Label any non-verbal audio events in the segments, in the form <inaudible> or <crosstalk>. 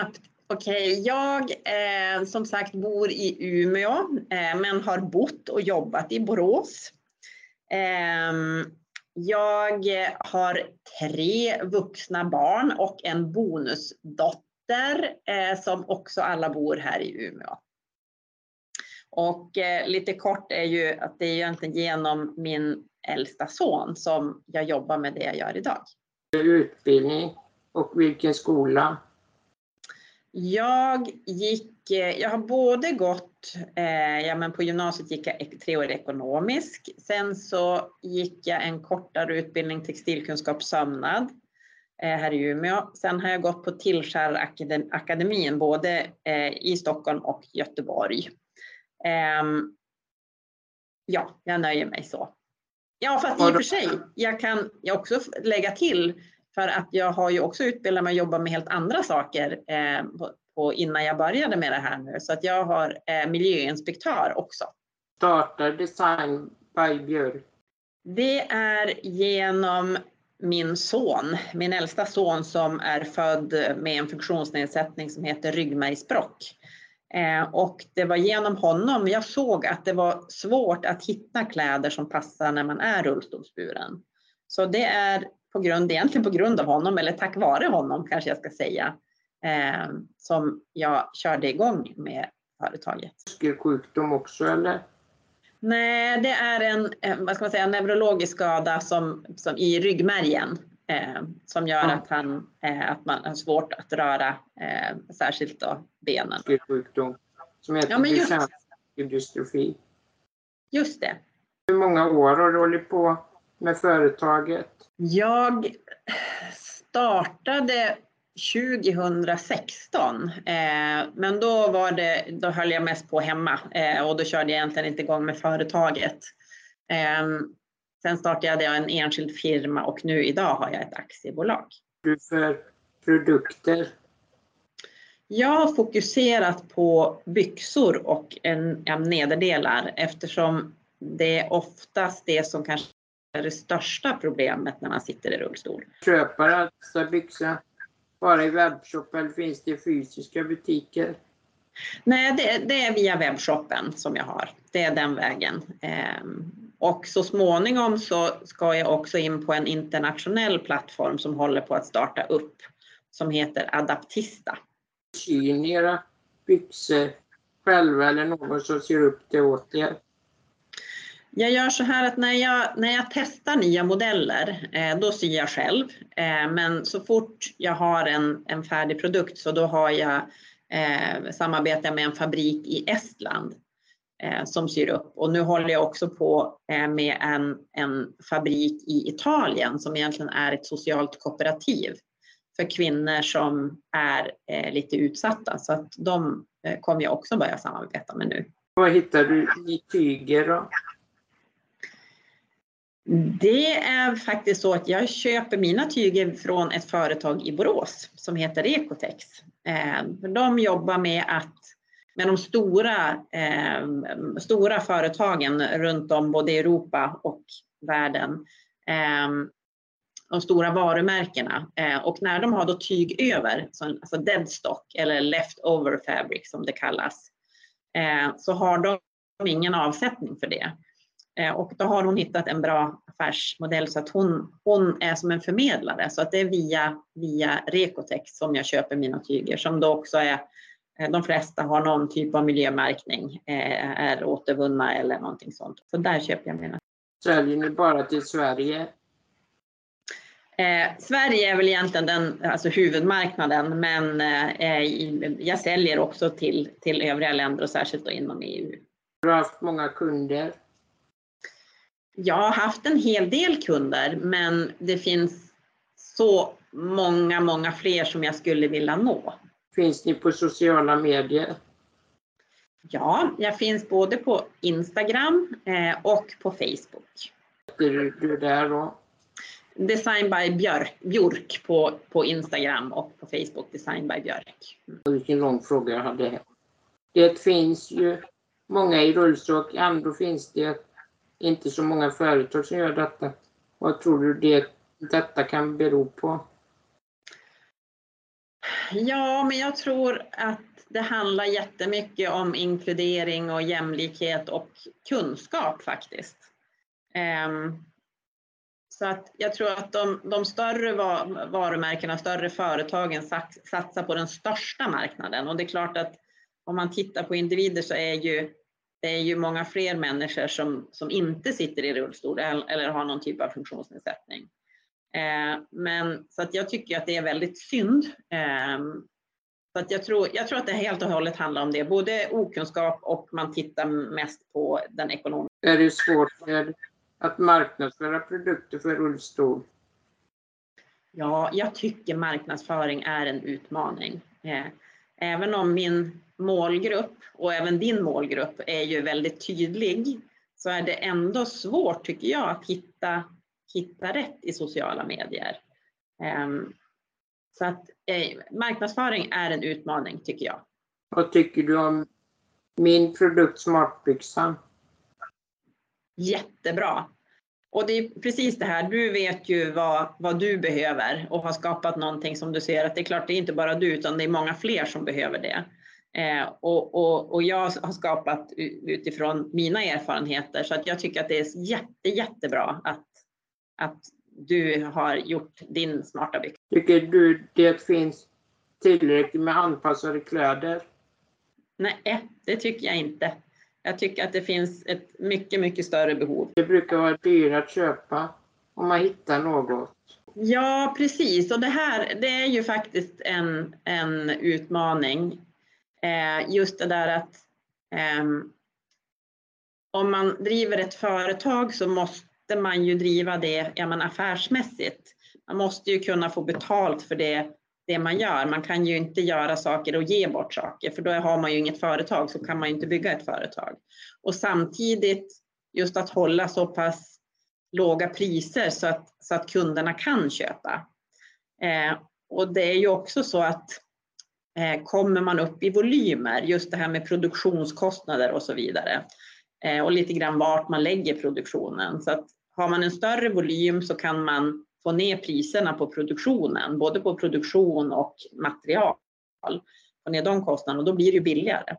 Okej, okay, jag eh, som sagt bor i Umeå eh, men har bott och jobbat i Borås. Eh, jag har tre vuxna barn och en bonusdotter eh, som också alla bor här i Umeå. Och eh, lite kort är ju att det är egentligen genom min äldsta son som jag jobbar med det jag gör idag. Utbildning och vilken skola? Jag gick, eh, jag har både gått, eh, ja men på gymnasiet gick jag tre år ekonomisk. Sen så gick jag en kortare utbildning textilkunskap sömnad eh, här i Umeå. Sen har jag gått på Tillskärakademin både eh, i Stockholm och Göteborg. Ehm, ja, jag nöjer mig så. Ja, fast i och för sig, jag kan också lägga till för att jag har ju också utbildat mig och jobbat med helt andra saker eh, på, på, innan jag började med det här nu. Så att jag har eh, miljöinspektör också. Startar Design by Björk? Det är genom min son, min äldsta son som är född med en funktionsnedsättning som heter ryggmärgsbråck. Eh, och det var genom honom jag såg att det var svårt att hitta kläder som passar när man är rullstolsburen. Så det är på grund, egentligen på grund av honom, eller tack vare honom kanske jag ska säga, eh, som jag körde igång med företaget. Sjukdom också eller? Nej, det är en, vad ska man säga, neurologisk skada som, som i ryggmärgen eh, som gör ja. att, han, eh, att man har svårt att röra eh, särskilt då benen. Sjukdom som heter ja, just, dystrofi. Just det. Hur många år har du hållit på med företaget? Jag startade 2016, eh, men då, var det, då höll jag mest på hemma eh, och då körde jag egentligen inte igång med företaget. Eh, sen startade jag en enskild firma och nu idag har jag ett aktiebolag. Du för produkter? Jag har fokuserat på byxor och en, en nederdelar eftersom det är oftast det som kanske är det största problemet när man sitter i rullstol. Köper alltså byxor bara i webbshop eller finns det fysiska butiker? Nej, det, det, är via webbshoppen som jag har. Det är den vägen. Ehm, och så småningom så ska jag också in på en internationell plattform som håller på att starta upp som heter Adaptista. Syr ni era byxor själva eller någon som syr upp det åt er? Jag gör så här att när jag, när jag testar nya modeller, eh, då syr jag själv. Eh, men så fort jag har en, en färdig produkt så då har jag eh, samarbetar med en fabrik i Estland eh, som syr upp. Och nu håller jag också på eh, med en, en fabrik i Italien som egentligen är ett socialt kooperativ för kvinnor som är eh, lite utsatta. Så att de eh, kommer jag också börja samarbeta med nu. Vad hittar du i tyger då? Det är faktiskt så att jag köper mina tyger från ett företag i Borås som heter Ecotex. Eh, de jobbar med att med de stora, eh, stora företagen runt om både i Europa och världen. Eh, de stora varumärkena. och när de har då tyg över, alltså deadstock eller leftover fabric som det kallas, så har de ingen avsättning för det. Eh, och då har hon hittat en bra affärsmodell så att hon, hon är som en förmedlare. Så att det är via, via Recotex som jag köper mina tyger som då också är eh, de flesta har någon typ av miljömärkning, eh, är återvunna eller någonting sånt. Så där köper jag mina. Säljer ni bara till Sverige? Eh, Sverige är väl egentligen den alltså huvudmarknaden men eh, jag säljer också till, till övriga länder och särskilt då inom EU. Du har haft många kunder? Jag har haft en hel del kunder, men det finns så många, många fler som jag skulle vilja nå. Finns ni på sociala medier? Ja, jag finns både på Instagram eh, och på Facebook. Du, du där då? Design by Björk, Björk på, på Instagram och på Facebook, Design by Björk. Vilken lång fråga jag hade. Det finns ju många i rullstol, ändå finns det inte så många företag som gör detta. Vad tror du det, detta kan bero på? Ja, men jag tror att det handlar jättemycket om inkludering och jämlikhet och kunskap faktiskt. Ehm, så att jag tror att de, de större varumärkena, större företagen satsar på den största marknaden. Och det är klart att om man tittar på individer så är ju det är ju många fler människor som, som inte sitter i rullstol eller har någon typ av funktionsnedsättning. Eh, men så att jag tycker att det är väldigt synd. Eh, så att jag, tror, jag tror att det helt och hållet handlar om det, både okunskap och man tittar mest på den ekonomiska. Är det svårt att marknadsföra produkter för rullstol? Ja, jag tycker marknadsföring är en utmaning. Eh, även om min målgrupp och även din målgrupp är ju väldigt tydlig så är det ändå svårt tycker jag att hitta, hitta rätt i sociala medier. Ehm, så att eh, marknadsföring är en utmaning tycker jag. Vad tycker du om min produkt Smartbyxan? Jättebra. Och det är precis det här, du vet ju vad, vad du behöver och har skapat någonting som du ser att det är klart, det är inte bara du utan det är många fler som behöver det. Eh, och, och, och jag har skapat utifrån mina erfarenheter så att jag tycker att det är jätte, jättebra att, att du har gjort din smarta byxa. Tycker du det finns tillräckligt med anpassade kläder? Nej, det tycker jag inte. Jag tycker att det finns ett mycket, mycket större behov. Det brukar vara dyrare att köpa om man hittar något. Ja, precis. Och det här det är ju faktiskt en, en utmaning. Eh, just det där att eh, om man driver ett företag så måste man ju driva det ja, men affärsmässigt. Man måste ju kunna få betalt för det, det man gör. Man kan ju inte göra saker och ge bort saker, för då har man ju inget företag, så kan man ju inte bygga ett företag. Och samtidigt just att hålla så pass låga priser så att, så att kunderna kan köpa. Eh, och det är ju också så att Eh, kommer man upp i volymer, just det här med produktionskostnader och så vidare. Eh, och lite grann vart man lägger produktionen. Så att har man en större volym så kan man få ner priserna på produktionen, både på produktion och material. Få ner de kostnaderna och då blir det ju billigare.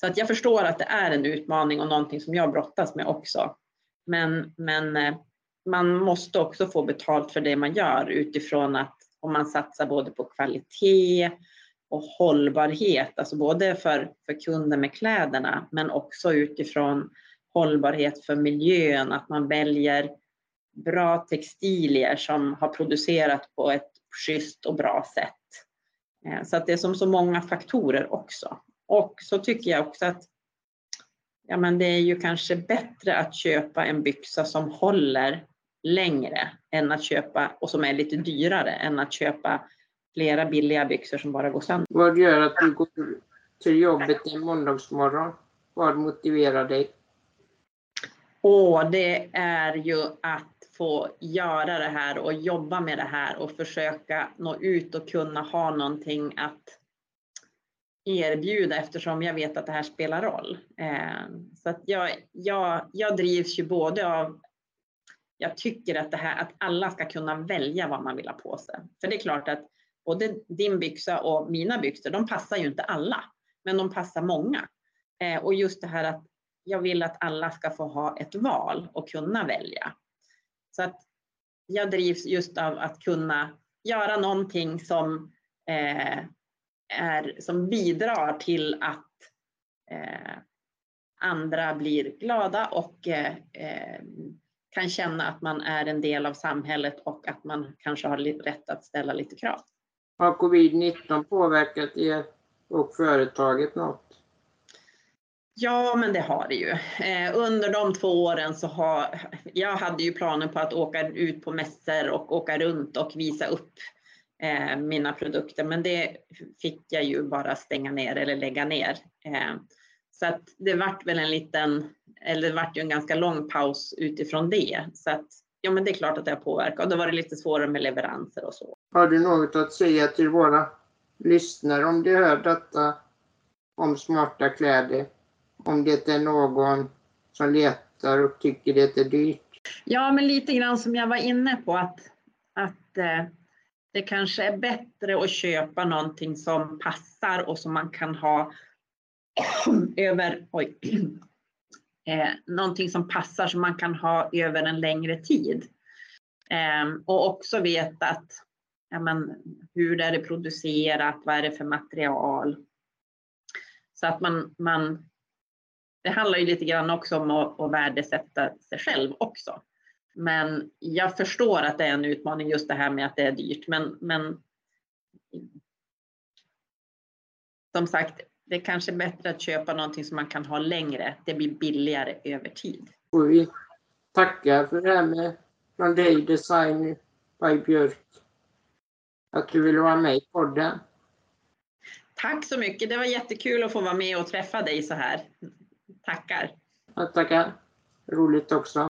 Så att jag förstår att det är en utmaning och någonting som jag brottas med också. Men, men eh, man måste också få betalt för det man gör utifrån att om man satsar både på kvalitet och hållbarhet, alltså både för, för kunden med kläderna men också utifrån hållbarhet för miljön, att man väljer bra textilier som har producerat på ett schysst och bra sätt. Eh, så att det är som så många faktorer också. Och så tycker jag också att ja, men det är ju kanske bättre att köpa en byxa som håller längre än att köpa, och som är lite dyrare, än att köpa flera billiga byxor som bara går sönder. Vad gör att du går till jobbet en måndagsmorgon? Vad motiverar dig? Och det är ju att få göra det här och jobba med det här och försöka nå ut och kunna ha någonting att erbjuda eftersom jag vet att det här spelar roll. Eh, så att jag, jag, jag drivs ju både av jag tycker att det här att alla ska kunna välja vad man vill ha på sig. För det är klart att både din byxa och mina byxor, de passar ju inte alla, men de passar många. Eh, och just det här att jag vill att alla ska få ha ett val och kunna välja. Så att jag drivs just av att kunna göra någonting som, eh, är, som bidrar till att eh, andra blir glada och eh, eh kan känna att man är en del av samhället och att man kanske har rätt att ställa lite krav. Har covid-19 påverkat er och företaget något? Ja, men det har det ju. Eh, under de två åren så har jag hade ju planer på att åka ut på mässor och åka runt och visa upp eh, mina produkter, men det fick jag ju bara stänga ner eller lägga ner. Eh, så att det vart väl en liten, eller det vart ju en ganska lång paus utifrån det. Så att ja, men det är klart att det har påverkat och då var det lite svårare med leveranser och så. Har du något att säga till våra lyssnare om de hör detta om smarta kläder? Om det är någon som letar och tycker det är dyrt? Ja, men lite grann som jag var inne på att, att eh, det kanske är bättre att köpa någonting som passar och som man kan ha <clears throat> över, oj, <clears throat> eh, någonting som passar som man kan ha över en längre tid. Eh, och också veta att ja, men, hur är det producerat, vad är det för material? Så att man, man det handlar ju lite grann också om att, att värdesätta sig själv också. Men jag förstår att det är en utmaning just det här med att det är dyrt. Men, men som sagt, det är kanske är bättre att köpa någonting som man kan ha längre. Det blir billigare över tid. Och vi tackar för det här med från dig Design by Björk. Att du ville vara med i podden. Tack så mycket. Det var jättekul att få vara med och träffa dig så här. Tackar. Ja, tackar. Roligt också.